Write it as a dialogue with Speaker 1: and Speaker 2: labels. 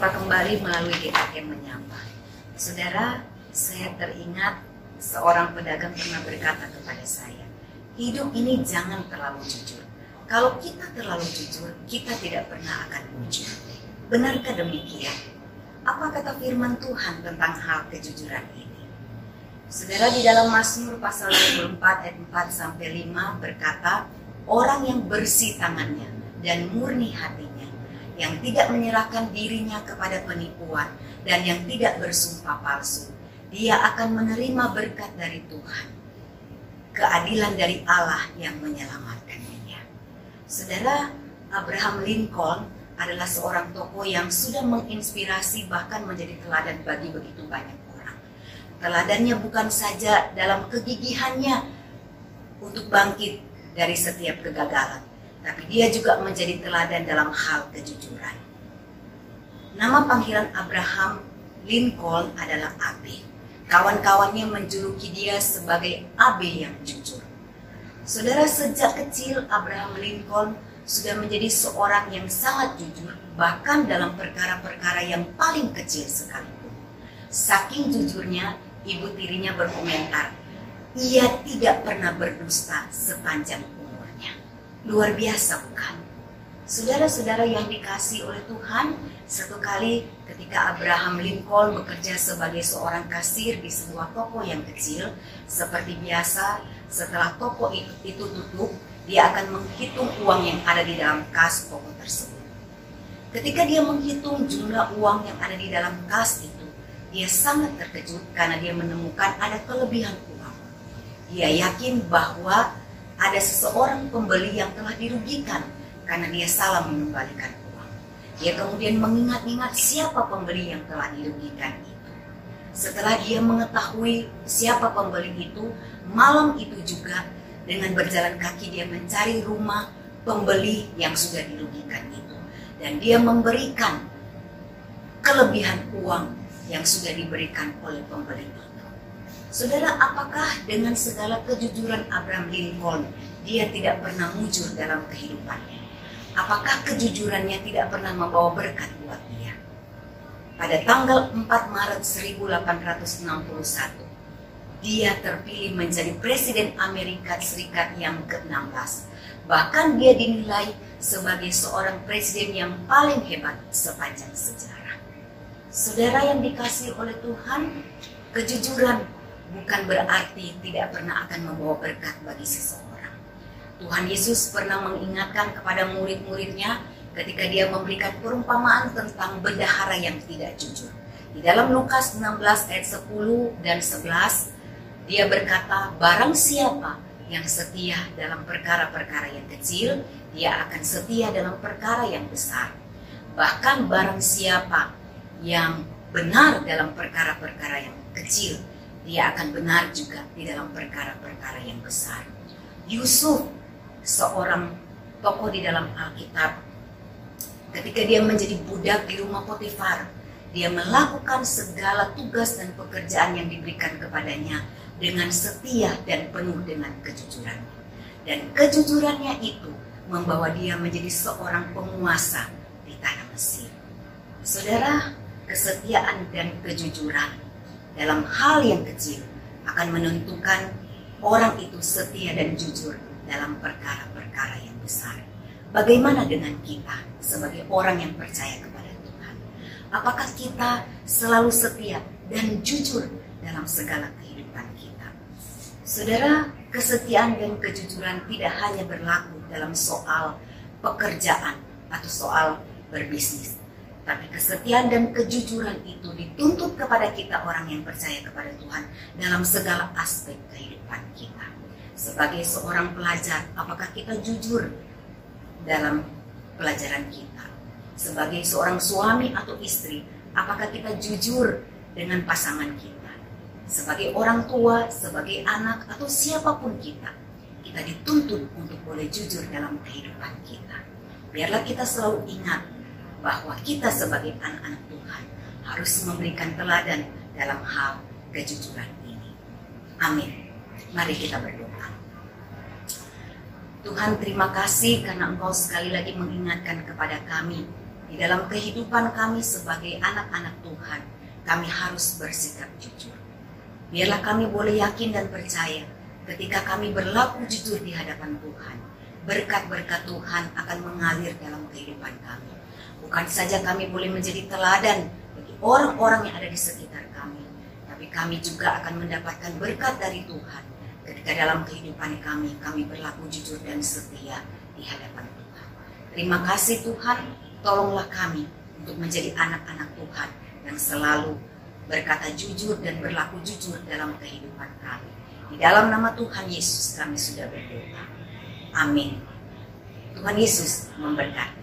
Speaker 1: Berjumpa kembali melalui GKM Menyapa. Saudara, saya teringat seorang pedagang pernah berkata kepada saya, hidup ini jangan terlalu jujur. Kalau kita terlalu jujur, kita tidak pernah akan jujur. Benarkah demikian? Apa kata firman Tuhan tentang hal kejujuran ini? Saudara di dalam Mazmur pasal 24 ayat 4 sampai 5 berkata, orang yang bersih tangannya dan murni hatinya, yang tidak menyerahkan dirinya kepada penipuan dan yang tidak bersumpah palsu, dia akan menerima berkat dari Tuhan, keadilan dari Allah yang menyelamatkannya. Saudara, Abraham Lincoln adalah seorang tokoh yang sudah menginspirasi bahkan menjadi teladan bagi begitu banyak orang. Teladannya bukan saja dalam kegigihannya untuk bangkit dari setiap kegagalan, tapi dia juga menjadi teladan dalam hal kejujuran. Nama panggilan Abraham Lincoln adalah Abe. Kawan-kawannya menjuluki dia sebagai Abe yang jujur. Saudara sejak kecil Abraham Lincoln sudah menjadi seorang yang sangat jujur bahkan dalam perkara-perkara yang paling kecil sekalipun. Saking jujurnya, ibu tirinya berkomentar, ia tidak pernah berdusta sepanjang. Luar biasa bukan? Saudara-saudara yang dikasih oleh Tuhan, satu kali ketika Abraham Lincoln bekerja sebagai seorang kasir di sebuah toko yang kecil, seperti biasa, setelah toko itu, itu tutup, dia akan menghitung uang yang ada di dalam kas toko tersebut. Ketika dia menghitung jumlah uang yang ada di dalam kas itu, dia sangat terkejut karena dia menemukan ada kelebihan uang. Dia yakin bahwa ada seseorang pembeli yang telah dirugikan karena dia salah mengembalikan uang. Dia kemudian mengingat-ingat siapa pembeli yang telah dirugikan itu. Setelah dia mengetahui siapa pembeli itu, malam itu juga dengan berjalan kaki dia mencari rumah pembeli yang sudah dirugikan itu. Dan dia memberikan kelebihan uang yang sudah diberikan oleh pembeli itu. Saudara, apakah dengan segala kejujuran Abraham Lincoln, dia tidak pernah mujur dalam kehidupannya? Apakah kejujurannya tidak pernah membawa berkat buat dia? Pada tanggal 4 Maret 1861, dia terpilih menjadi Presiden Amerika Serikat yang ke-16. Bahkan dia dinilai sebagai seorang presiden yang paling hebat sepanjang sejarah. Saudara yang dikasih oleh Tuhan, kejujuran bukan berarti tidak pernah akan membawa berkat bagi seseorang. Tuhan Yesus pernah mengingatkan kepada murid-muridnya ketika dia memberikan perumpamaan tentang bendahara yang tidak jujur. Di dalam Lukas 16 ayat 10 dan 11, dia berkata, barang siapa yang setia dalam perkara-perkara yang kecil, dia akan setia dalam perkara yang besar. Bahkan barang siapa yang benar dalam perkara-perkara yang kecil, dia akan benar juga di dalam perkara-perkara yang besar. Yusuf, seorang tokoh di dalam Alkitab, ketika dia menjadi budak di rumah Potifar, dia melakukan segala tugas dan pekerjaan yang diberikan kepadanya dengan setia dan penuh dengan kejujuran. Dan kejujurannya itu membawa dia menjadi seorang penguasa di tanah Mesir. Saudara, kesetiaan dan kejujuran dalam hal yang kecil akan menentukan orang itu setia dan jujur dalam perkara-perkara yang besar. Bagaimana dengan kita sebagai orang yang percaya kepada Tuhan? Apakah kita selalu setia dan jujur dalam segala kehidupan kita. Saudara, kesetiaan dan kejujuran tidak hanya berlaku dalam soal pekerjaan atau soal berbisnis. Tapi kesetiaan dan kejujuran itu dituntut kepada kita orang yang percaya kepada Tuhan dalam segala aspek kehidupan kita. Sebagai seorang pelajar, apakah kita jujur dalam pelajaran kita? Sebagai seorang suami atau istri, apakah kita jujur dengan pasangan kita? sebagai orang tua, sebagai anak, atau siapa pun kita, kita dituntut untuk boleh jujur dalam kehidupan kita. Biarlah kita selalu ingat bahwa kita sebagai anak-anak Tuhan harus memberikan teladan dalam hal kejujuran ini. Amin. Mari kita berdoa. Tuhan terima kasih karena Engkau sekali lagi mengingatkan kepada kami di dalam kehidupan kami sebagai anak-anak Tuhan, kami harus bersikap jujur. Biarlah kami boleh yakin dan percaya ketika kami berlaku jujur di hadapan Tuhan, berkat-berkat Tuhan akan mengalir dalam kehidupan kami. Bukan saja kami boleh menjadi teladan bagi orang-orang yang ada di sekitar kami, tapi kami juga akan mendapatkan berkat dari Tuhan ketika dalam kehidupan kami, kami berlaku jujur dan setia di hadapan Tuhan. Terima kasih Tuhan, tolonglah kami untuk menjadi anak-anak Tuhan yang selalu berkata jujur dan berlaku jujur dalam kehidupan kami. Di dalam nama Tuhan Yesus kami sudah berdoa. Amin. Tuhan Yesus memberkati.